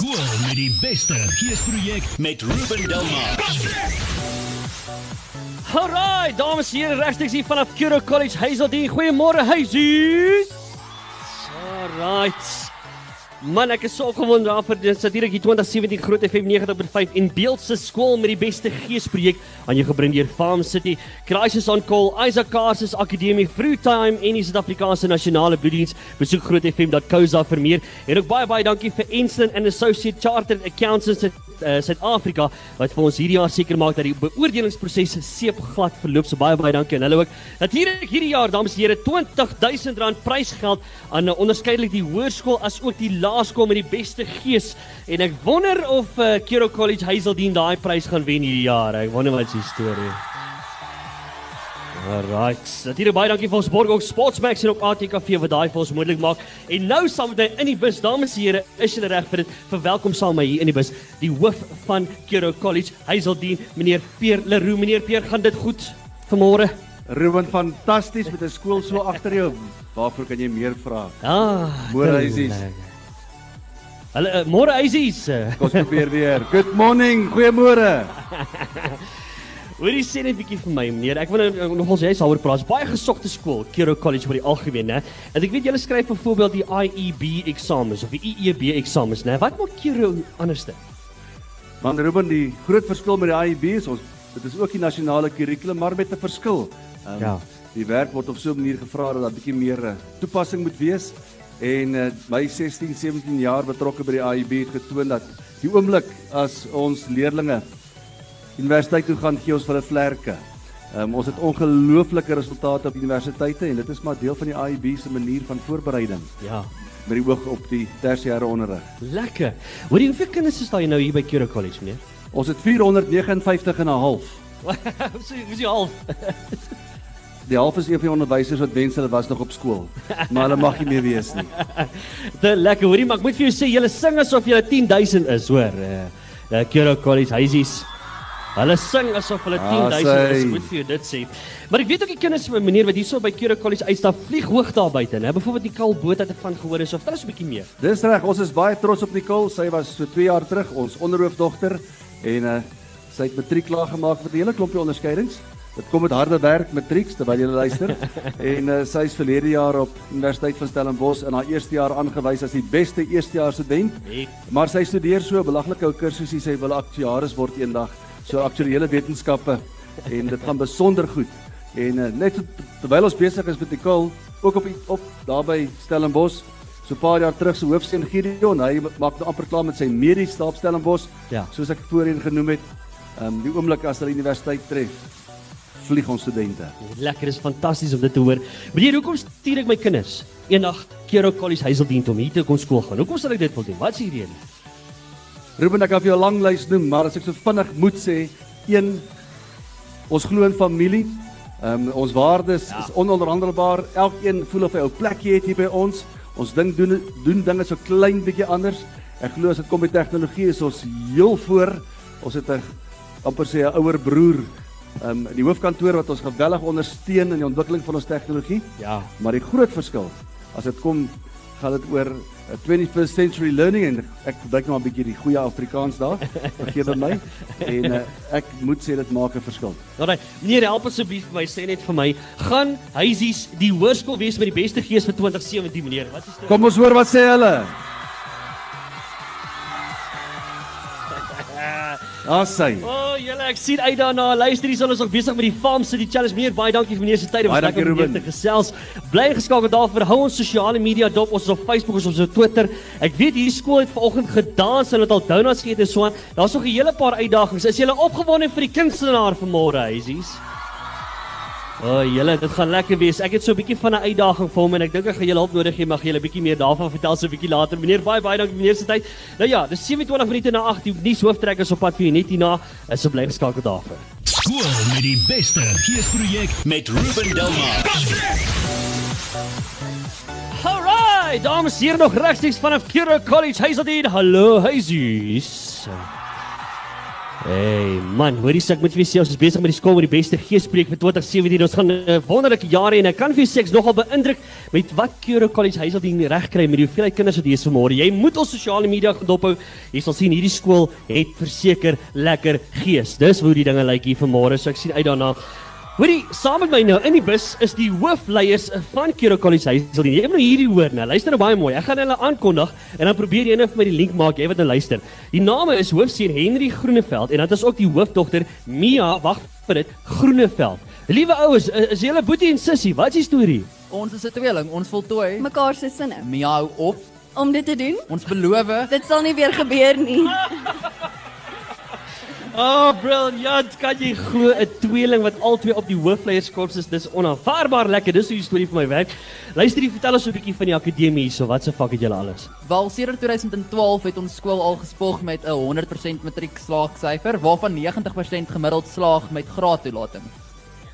Skool met die beste geesprojek met Ruben Delmar. Alright, dames en here, regstreeks hier vanaf Kuro College Hazeldean. Goeiemôre, Hazies. Alright. Man, ek is so opgewonde daarvoor. Dit is natuurlik die 2017 Groot FM 90.5 en Beeldse skool met die beste geesprojek aan jou gebring deur Farm City, Crisis on Call, Isaac Carses Akademie, Fruitime en die Suid-Afrikaanse Nasionale Bloeddiens. Besoek grootfm.co.za vir meer. En ook baie baie dankie vir Enslin and Associate Chartered Accountants uh, Suid-Afrika wat vir ons hierdie jaar seker maak dat die beoordelingsproses seepglad verloop. So baie baie dankie aan hulle ook. Natuurlik hierdie jaar, dames en here, R20000 prysgeld aan uh, onderskeidelik die hoërskool as ook die laerskool met die beste gees en ek wonder of uh, Kero College Hazeldean daai prys gaan wen hierdie jaar. Ek wonder wat se storie. Alright. Natuurlik baie dankie vir ons Borgok Sportsmax en ook ATKV wat daai vir ons moontlik maak. En nou saam met my in die bus, dames en here, is julle reg vir dit? Verwelkom saam my hier in die bus, die hoof van Kero College Hazeldean, meneer Peer Leroux. Meneer Peer, gaan dit goed vanmôre? Ruben fantasties met 'n skool so agter jou. Waarvoor kan jy meer vra? Ah, Môre, Huisies. Hallo, uh, môre Huisies. Kom probeer weer. Good morning, goeiemôre. Hoorie sê net 'n bietjie vir my meneer. Ek wil nou nogals jy daaroor praat. Baie gesogte skool, Kero College vir die algemeen, né? En ek weet julle skryf byvoorbeeld die IEB eksamens of die IEB eksamens, né? Wat maak Kero anderste? Man Ruben, die groot verskil met die IEB is ons dit is ook die nasionale kurrikulum, maar met 'n verskil. Um, Ja. Die werk word op so 'n manier gevra dat daar bietjie meer uh, toepassing moet wees. En uh, my 16, 17 jaar betrokke by die IEB het getoon dat die oomblik as ons leerdlinge universiteit toe gaan, gee ons vir hulle vlerke. Um, ons het ongelooflike resultate op universiteite en dit is maar deel van die IEB se manier van voorbereiding Ja. met die oog op die tersiêre onderrig. Lekker. Hoorie, hoeveel kinders is daar nou hier by Kero College, meneer? Ons het 459 en 'n half. so, dis jy half. Die half is een van die onderwysers wat wens hulle was nog op skool. Maar hulle mag nie meer wees nie. Dit lekker. Hoorie, maar ek moet vir jou sê, julle sing asof julle 10000 is, hoor. Uh, uh Kero College huisies. Hulle sing asof hulle Ah, 10000 is, sy. moet vir jou dit sê. Maar ek weet ook die kinders van meneer wat hierso by Kero College uitstap, vlieg hoog daar buite, né? Byvoorbeeld die Kal boot het ek van gehoor is of daar is 'n bietjie meer. Dis reg, ons is baie trots op Nicole. Sy was so 2 jaar terug ons onderhoofdogter en uh, sy het matriek klaar gemaak met 'n hele klompie onderskeidings. Dit kom met harde werk matrieks terwyl jy luister. en uh, sy is verlede jaar op Universiteit van Stellenbosch in haar eerste jaar aangewys as die beste eerstejaars student. Nee. Maar sy studeer so 'n belaglike ou kursusie, sy wil aktuaris word eendag, so aktuariële wetenskappe en dit gaan besonder goed. En uh, net so- terwyl ons besig is met Nicole, ook op die- op daar by Stellenbosch, so 'n paar jaar terug se hoofseun Gideon, hy maak nou amper klaar met sy mediese staap Stellenbosch, Ja. soos ek voorheen genoem het. Ehm um, die oomblik as hulle universiteit tref, vlieg ons studente. Lekker, dis fantasties om dit te hoor. Meneer, hoekom stuur ek my kinders eendag Kero College Hazeldean om hier te kom skool gaan? Hoekom sal ek dit wil doen? Wat is die rede? Ruben, ek kan vir jou 'n lang lys noem, maar as ek so vinnig moet sê, een ons glo in familie. Ehm um, ons waardes ja. is ononderhandelbaar. Elkeen voel of hy 'n plekjie het hier by ons. Ons ding doen doen dinge so klein bietjie anders. Ek glo as dit kom by tegnologie is ons heel voor. Ons het 'n amper sê 'n ouer broer ehm um, in die hoofkantoor wat ons geweldig ondersteun in die ontwikkeling van ons tegnologie. Ja. Maar die groot verskil as dit kom gaan dit oor 21st century learning en ek gebruik nou 'n bietjie die goeie Afrikaans daar. Vergewe my. En uh, ek moet sê dit maak 'n verskil. Alraai, meneer help asseblief vir my sê net vir my, gaan huisies die hoërskool wees met die beste gees vir 2017 meneer? Wat is dit? Kom ons hoor wat sê hulle. Daar sy. O, oh, julle ek sien uit daarna. Luister, hier is ons nog besig met die Farm City Challenge. Meneer, baie dankie vir meneer se tyd. Baie dankie, Ruben. te gesels. Bly geskakel daarvoor. Hou ons sosiale media dop. Ons is op Facebook, ons is op Twitter. Ek weet hierdie skool het vanoggend gedans en het al donuts geëet en so aan. Daar's nog 'n hele paar uitdagings. Is julle opgewonde vir die kunstenaar vanmôre, huisies? O, oh, julle, dit gaan lekker wees. Ek het so 'n bietjie van 'n uitdaging vir hom en ek dink ek gaan julle hulp nodig hê. Mag julle bietjie meer daarvan vertel so 'n bietjie later. Meneer, baie baie dankie meneer se tyd. Nou ja, dis 27 minute na 8. Die nuus hooftrekkers op pad vir u net hierna. Is so bly geskakel daarvoor. Skool met die beste geesprojek met Ruben Delmar. Alright, dames hier nog regstreeks vanaf Kira College Hazeldean. Hallo, huisies. Hey man, hoorie sê ek moet vir julle sê ons is besig met die skool met die beste geespreek vir 2017. Ons gaan 'n wonderlike jaar hê en ek kan vir sê ek's nogal beïndruk met wat Cure College Hazeldean reg kry met die hoeveelheid kinders wat hier is vanmôre. Jy moet ons sosiale media dophou. Jy sal sien hierdie skool het verseker lekker gees. Dis hoe die dinge lyk hier vanmôre. So ek sien uit daarna. Hoorie, saam met my nou in die bus is die hoofleiers van Cure College Hazeldean. Jy moet nou hierdie hoor nou. Luister nou baie mooi. Ek gaan hulle aankondig en dan probeer jy net vir my die link maak, jy wat nou luister. Die name is hoofseun Henry Groeneveld en dan is ook die hoofdogter Mia, wag vir dit, Groeneveld. Liewe oues, is, is julle boetie en sussie? Wat is die storie? Ons is 'n tweeling, ons voltooi. mekaar se sinne Miau op. om dit te doen. Ons beloof Dit sal nie weer gebeur nie. Oh, briljant. Kan jy glo 'n tweeling wat albei op die hoofleierskorps is? Dis onaanvaarbaar lekker. Dis hoe die storie vir my werk. Luister, jy vertel ons 'n bietjie van die akademie hierso. Wat se vak het julle alles? Wel sedert 2012 het ons skool al gespog met 'n 100% matriek slaagsyfer waarvan 90% gemiddeld slaag met graadtoelating.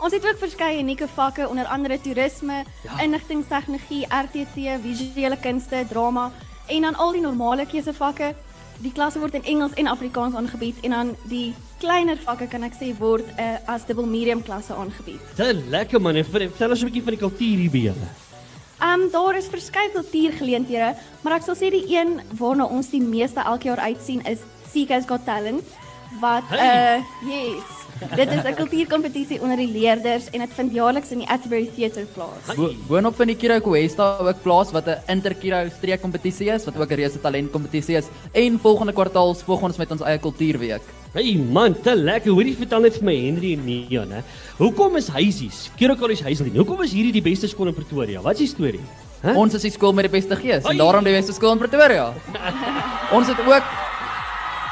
Ons het ook verskeie unieke vakke onder andere toerisme, ja. inligtingstegnologie, RTT, visuele kunste, drama en dan al die normale keusevakke. Die klasse word in Engels en Afrikaans aangebied en dan die kleiner vakke kan ek sê word uh, as dubbel medium klasse aangebied. Dit lekker man. En ver- Vertel ons 'n bietjie van die kultuur hier by julle. Um daar is verskeie kultuurgeleenthede, maar ek sal sê die een waarna ons die meeste elke jaar uitsien is CK's Got Talent wat Hey. uh yes. Dit is 'n kultuurkompetisie onder die leerders en dit vind jaarliks in die Atterbury Theatre plaas. Bo boonop van die Kiro Kuesta ook plaas wat 'n inter-Kiro streekkompetisie is wat ook 'n reuse talentkompetisie is en volgende kwartaal spog ons met ons eie kultuurweek. Hey man, te lekker. Hoorie, vertel net vir my Henry en Mia, né? Hoekom is Huisies, Cure College Hazeldean? Hoekom is hierdie die beste skool in Pretoria? Wat is die storie? Hæ? Ons is die skool met die beste gees en daarom die beste skool in Pretoria. ons het ook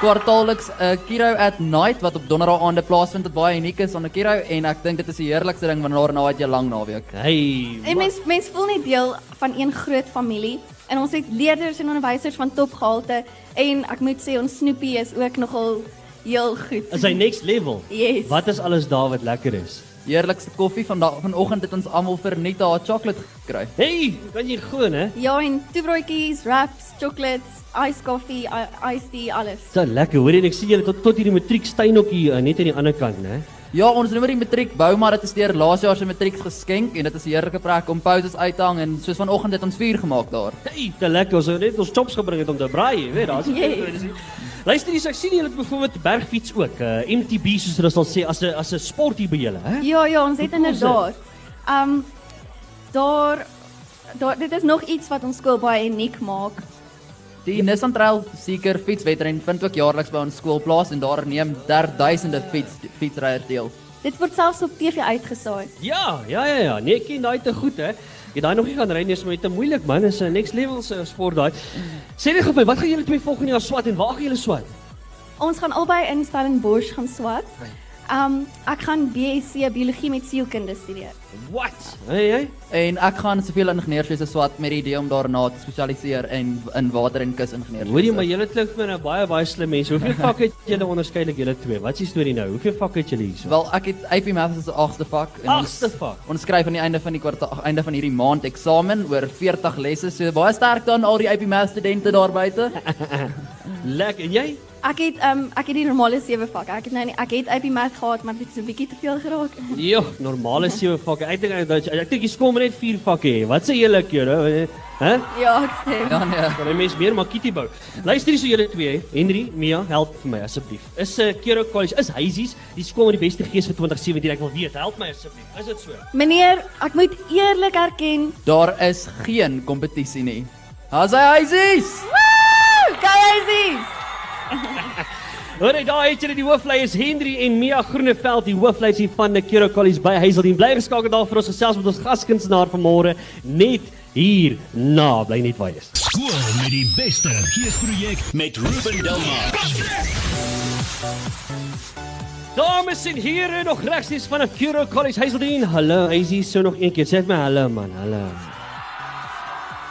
kwartaalliks 'n Kiro at Night wat op donderdae aande plaasvind wat baie uniek is aan 'n Kiro en ek dink dit is die heerlikste ding wanneer daarna het jy lang naweek. Hey. En mens mens voel net deel van een groot familie en ons het leerders en onderwysers van topgehalte en ek moet sê ons Snoopy is ook nogal heel goed. Is hy next level? Yes. Wat is alles daar wat lekker is? Heerlikste koffie vandag vanoggend het ons almal vir Nita haar chocolate gekry. Hey, kan jy glo, né? Ja, en toebroodjies, wraps, chocolates, ice coffee, iced tea, alles. Dit lekker. Hoorie, en ek sien julle tot tot hierdie matriek steinokkie uh, net aan die ander kant, né? Ja, ons noem dit matriek bou maar dit is deur laas jaar se matriek geskenk en dit is 'n heerlike plek om pouses uit te hang en soos vanoggend het ons vuur gemaak daar. Hey, te lekker. Ons het net ons chops gebring het om te braai, jy weet, daar's Yes. Luister hier, so ek sien julle het byvoorbeeld bergfiets ook. Uh, MTB soos hulle sal sê as 'n as 'n sport hier by julle, hè? Ja, ja, ons het inderdaad. Um daar daar dit is nog iets wat ons skool baie uniek maak. Die Nissan Trail seeker fietswedren vind ook jaarliks by ons skool plaas en daar neem derduisende fiets fietsryers deel. Dit word selfs op TV uitgesaai. Ja, ja, ja, ja. Nee, ken daai te goed, hè. Het daai nog nie gaan ry nie, is maar te moeilik, man. Is 'n next level se sport daai. Sê net gou vir my, wat gaan julle twee volgende jaar swat en waar gaan julle swat? Ons gaan albei in Stellenbosch gaan swat. Um ek gaan BSc biologie met sielkunde studeer. What? Hey, hey. En ek gaan soveel ingenieurswese swat met die idee om daarna te spesialiseer in in water en kusingenieurswese. Hoorie, maar julle klink vir nou baie baie slim mense. Hoeveel vakke het julle onderskeidelik julle twee? Wat is die storie nou? Hoeveel vakke het julle hierso? Wel, ek het AP Maths as 'n agste vak en Agste ons vak. ons skryf aan die einde van die kwartaal einde van hierdie maand eksamen oor 40 lesse. So baie sterk dan al die AP Maths studente daar buite. Lekker. En jy? Ek het um ek het die normale 7 vakke. Ek het nou nie ek het AP Math gehad, maar dit het so 'n bietjie te veel geraak. Jo, normale sewe vakke. Ek dink ek ek dink jy skool moet net vier vakke hê. Wat sê julle, Kjore? Hè? Ja, ek sê. Ja nee. Kan 'n mens meer makiti bou? Luister hierso julle twee, Henry, Mia, help vir my asseblief. Is 'n uh, Kero College, is Huisies die skool met die beste gees vir 2017? Ek wil weet, help my asseblief. Is dit so? Meneer, ek moet eerlik erken, Daar is geen kompetisie nie. Haas hy huisies. Woo! Kysies. Hoor daar het julle die hoofleiers Henry en Mia Groeneveld, die hoofleiers hier van die Kero College by Hazeldean. Bly geskakel daar vir ons gesels met ons gaskunstenaar vanmôre net hier na. Bly net waar jy is. Skool met die beste geesprojek met Ruben Delmar. Dames en here, nog regstreeks van die Kero College Hazeldean. Hallo, Hazy, so nog een keer. Sê vir my hallo man, hallo.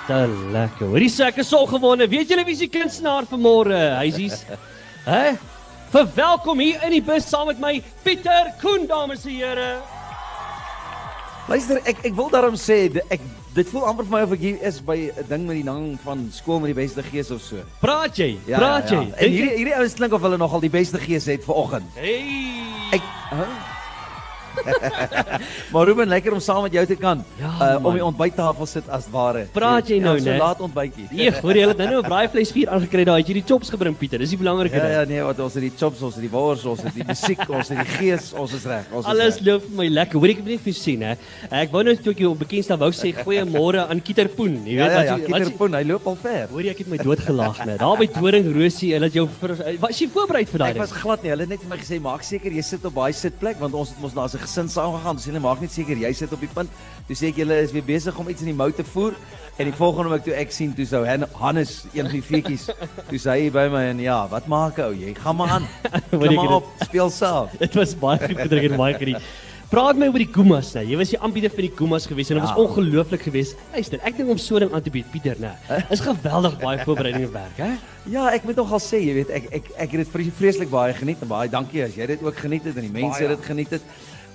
Te lekker. Hoorie sê ek is so gewonde. Weet julle wie is die kunstenaar vanmôre, Hazy's? Hæ? Verwelkom hier in die bus saam met my Pieter Koen, dames en here. Luister, ek ek wil daarom sê ek dit voel amper vir my of ek hier is by 'n ding met die naam van skool met die beste gees of so. Praat jy? Praat jy? En hierdie hierdie ouens klink of hulle nogal die beste gees het vir oggend. Hey. Ek huh? maar Ruben, lekker om saam met jou te kan Ja, uh, om die ontbyttafel sit as ware. Praat jy nou, ja, so né? laat ontbytjie. Nee, hoor jy, het nou nou 'n braaivleisvuur aangekry daar. Het jy die chops gebring Pieter? Dis die belangrike Ja ding. ja nee, wat ons het die chops, ons het die wors, ons het die musiek, ons het die gees, ons is reg. Ons is Alles reg. loop vir my lekker. Hoor ek het net vir sien hè. Ek wou net toe ek jou bekendste wou sê goeiemôre aan Kieter Poen. Jy Ja weet ja, wat ja, jy- wat Pieter jy- Poen, hy loop al ver. Hoor jy ek het my doodgelag net. Daar by Doring Rosie, hulle het jou was jy voorberei vir daai Ek ding? was glad nie. Hulle het net vir my gesê maak seker jy sit op baie sitplek want ons het mos na 'n gesin saam gegaan. Dis hulle maak net seker jy sit op die punt. Toe sê ek julle is weer besig om iets in die mou te voer. En die volgende oomblik toe ek sien toe sou Han- Hannes een van die feetjies. Toe sê hy by my en ja, wat maak ou jy? Gaan maar aan. Wat Kom ek maar het- op, speel saam. Dit was baie goed gedruk en baie geniet. Praat my oor die Kumas nou. Jy was die aanbieder vir die Kumas gewees en dit was Ja. ongelooflik geweest. Luister, ek dink om so 'n ding aan te bied, Pieter, nê. Is geweldig baie voorbereiding werk, hè? Ja, ek moet nogal sê, jy weet, ek ek ek het dit vre- vreeslik baie geniet en baie dankie as jy dit ook geniet het en die mense het dit geniet het.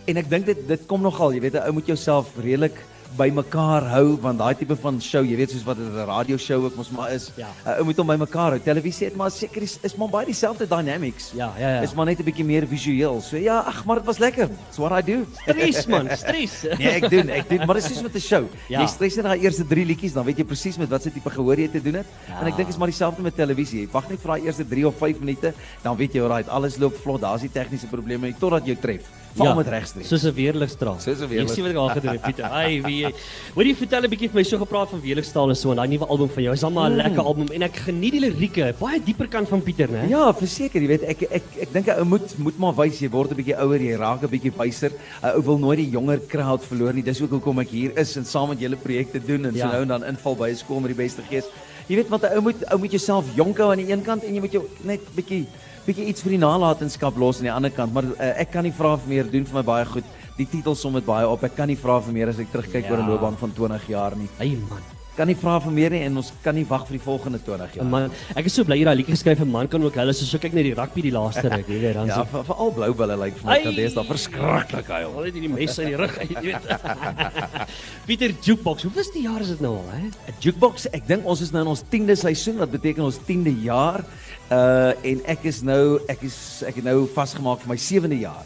En ek dink dit dit kom nogal, jy weet, 'n ou moet jouself redelik by mekaar hou want daai tipe van show, jy weet soos wat 'n radio show ook mos maar is. Ja. 'n Ou moet hom by mekaar hou. Televisie het maar seker is, is maar baie dieselfde dynamics. Ja, ja, ja. Is maar net 'n bietjie meer visueel. So ja, ag, maar dit was lekker. It's what I do. Stres man, stres. Nee, ek doen, ek doen, maar dit is soos met 'n show. Ja. Jy stres net daai eerste 3 liedjies, dan weet jy presies met watter tipe gehoor jy te doen het. Ja. En ek dink is maar dieselfde met televisie. Jy wag net vir daai eerste 3 of 5 minute, dan weet jy alright, alles loop vlot. Daar's nie tegniese probleme nie totdat jy tref. Val met regstreeks. Soos 'n weerligstraal. Soos 'n Jy weerligstraal. sien wat ek al gedoen het, Pieter. Ai, wie jy. Hoor jy vertel 'n bietjie vir my so gepraat van weerligstraal en so en daai nuwe album van jou. Is almal 'n lekker album en ek geniet die lirieke, baie dieper kant van Pieter, né? Ja, verseker, jy weet ek ek ek dink 'n ou moet moet maar wys jy word 'n bietjie ouer, jy raak 'n bietjie wyser. 'n Ou wil nooit die jonger crowd verloor nie. Dis ook hoekom ek hier is en saam met julle projekte doen en Ja. so nou en dan inval by 'n skool met die beste gees. Jy weet want 'n ou moet ou moet jouself jonk hou aan die een kant en jy moet jou net bietjie bietjie iets vir die nalatenskap los aan die ander kant, maar uh, ek kan nie vra meer doen vir my baie goed. Die titel som dit baie op. Ek kan nie vra vir meer as ek terugkyk Ja. oor 'n loopbaan van 20 jaar nie. Ai man. Kan nie vra vir meer nie en ons kan nie wag vir die volgende 20 jaar. Man, ek is so bly jy daai liedjie geskryf 'n man kan ook hulle soos so kyk net die rugby die laaste ruk, jy weet, dan Ja, so vir- veral blou bulle lyk vir my kan dis daar verskriklik huil. Al het die mes uit die rug uit, jy weet. Pieter Jukebox, hoe was die jaar is dit nou al, hè? 'n Jukebox, ek dink ons is nou in ons 10de seisoen, wat beteken ons 10de jaar. Uh en ek is nou ek is ek het nou vasgemaak vir my 7de jaar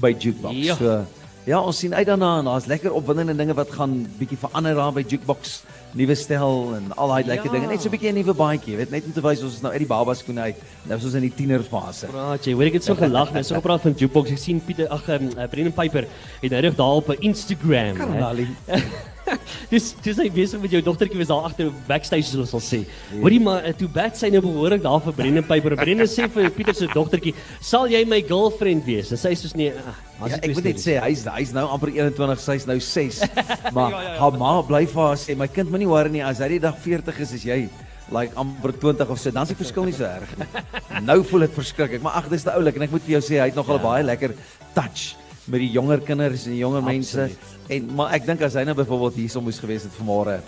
by Jukebox. Ja. So ja, ons sien uit daarna en daar's lekker opwindende dinge wat gaan bietjie verander daar by Jukebox. Nuwe stel en al daai lekker Ja. dinge. Net so 'n bietjie 'n nuwe baadjie, weet, net om te wys ons is nou uit die baba skoene uit. Nou is ons in die tienerfase. Praat jy, hoor ek het so gelag, net so gepraat van Jukebox. Ek sien Pieter, ag, um, uh, Brendan Piper het nou reg daar op Instagram. Dis dis hy besig met jou dogtertjie was daar agter backstage soos ons sê. Hoorie maar uh, toe bad sy nou behoorlik daar vir Brendan Piper. Brendan sê vir Pieter se dogtertjie, "Sal jy my girlfriend wees?" En sy sê soos nee, uh, Ja, ek moet net sê hy's hy's nou amper 21, sy's nou 6. Maar Ja, ja, ja. haar ma bly vir haar sê my kind moenie worry nie as hy die dag 40 is as jy like amper 20 of so dan is die verskil nie so erg nie. Nou voel dit verskriklik, maar ag dis te oulik en ek moet vir jou sê hy het nog al 'n baie lekker touch met die jonger kinders en die jonger mense. En maar ek dink as hy nou byvoorbeeld hierso moes gewees het vanmôre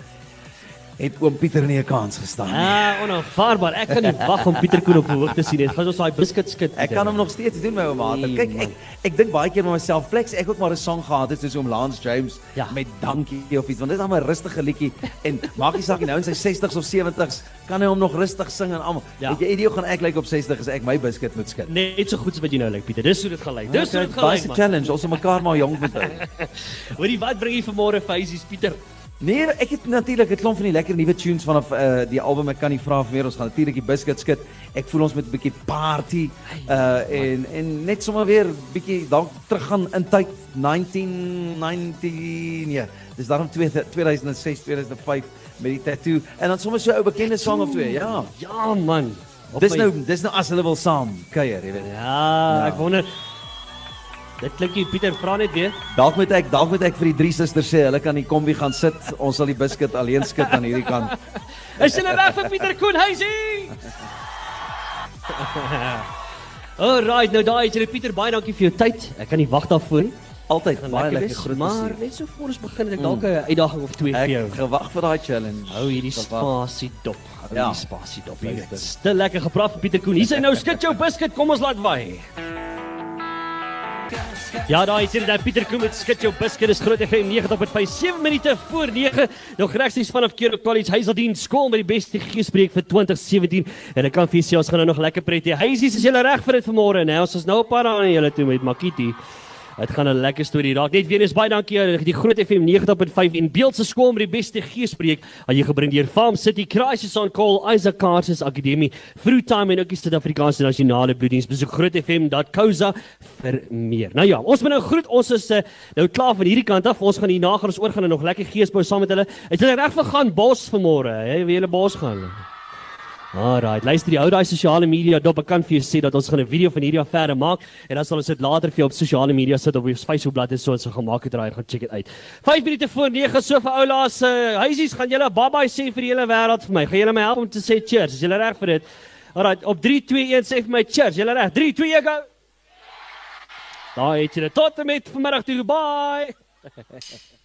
het oom Pieter nie 'n kans gestaan nie. Ah, onaanvaarbaar. Ek kan nie wag om Pieter Koen op verhoog te sien. Dit gaan ons daai biscuit skit. Ek kan hom nog steeds doen my ouma. Nee, Kyk, ek man. ek dink baie keer met myself, flex ek ook maar 'n song gehad het soos oom Lance James Ja. met Dankie of iets, want dit is dan 'n rustige liedjie en maak nie saak nie, nou in sy 60s of 70s kan hy hom nog rustig sing en almal. Ja. Weet jy, idee gaan ek lyk op 60 as ek my biscuit moet skit. net so goed as wat jy nou lyk, Pieter. Dis hoe dit gaan lyk. Dis hoe dit gaan lyk. is 'n challenge, ons moet mekaar maar jonk moet hou. Hoorie, wat bring jy vanmôre vir huisies, Pieter? Nee, ek het natuurlik 'n klomp van die lekker nuwe tunes vanaf uh die album ek kan nie vra vir meer. Ons gaan natuurlik die biscuit skit. Ek voel ons met 'n bietjie party uh en en net sommer weer bietjie dalk teruggaan in tyd 1919 ja. Dis daarom 2006, 2005 met die tattoo en dan sommer so 'n ou bekende song of twee. Ja. Ja, man. Op Dis my- nou dis nou as hulle wil saam kuier, jy weet. Ja, Ja. ek wonder Dit klink jy Pieter vra net weer. Dalk moet ek dalk moet ek vir die drie susters sê hulle kan die kombi gaan sit. Ons sal die biscuit alleen skit aan hierdie kant. Is hulle reg vir Pieter Koen huisie? Alright, nou daai jy Pieter baie dankie vir jou tyd. Ek kan nie wag daarvoor nie. Altyd baie lekker groot Maar net so voor ons begin het ek dalk 'n uitdaging of twee vir Ek jou. gewag vir daai challenge. Hou hierdie spasie dop. Hou Ja. hierdie spasie dop. Jy weet. Te lekker gepraat vir Pieter Koen. Hier is hy nou skit jou biscuit. Kom ons laat waai. Ja, daai is dat Pieter Koen met skit jou biscuit is groot FM 90.5 7 minute voor 9. Nog regstreeks vanaf Kero College Hazeldean skool met die beste geespreek vir 2017 en ek kan vir julle sê ons gaan nou nog lekker pret hê. Hazy, is julle reg vir dit vanmôre? Nou, ons is nou op pad aan julle toe met Makiti. Dit gaan 'n lekker storie raak. Net weer eens baie dankie aan die Groot FM 90.5 en Beeldse skool met die beste geespreek. Al jy gebring deur Farm City Crisis on Call Isaac Carter's Akademie, Fruitime en ook die Suid-Afrikaanse Nasionale Bloeddiens. Besoek grootfm.co.za vir meer. Nou ja, ons moet nou groet. Ons is uh, nou klaar van hierdie kant af. Ons gaan hier na gaan ons oor gaan en nog lekker geesbou saam met hulle. Het julle reg vir gaan bos vanmôre? Hè, wie julle bos gaan? Alright, luister die ou daai sosiale media dop, ek kan vir jou sê dat ons gaan 'n video van hierdie affære maak en dan sal ons dit later vir jou op sosiale media sit op ons Facebook bladsy so ons gaan maak het raai gaan check dit uit. 5 minute voor 9 so vir oulaas se uh, huisies gaan julle babai sê vir die hele wêreld vir my. Gaan julle my help om te sê cheers? Is julle reg vir dit? Alright, op 3 2 1 sê vir my cheers. Julle reg? 3 2 1 go. Daai het julle tot en met vanmiddag toe. Bye.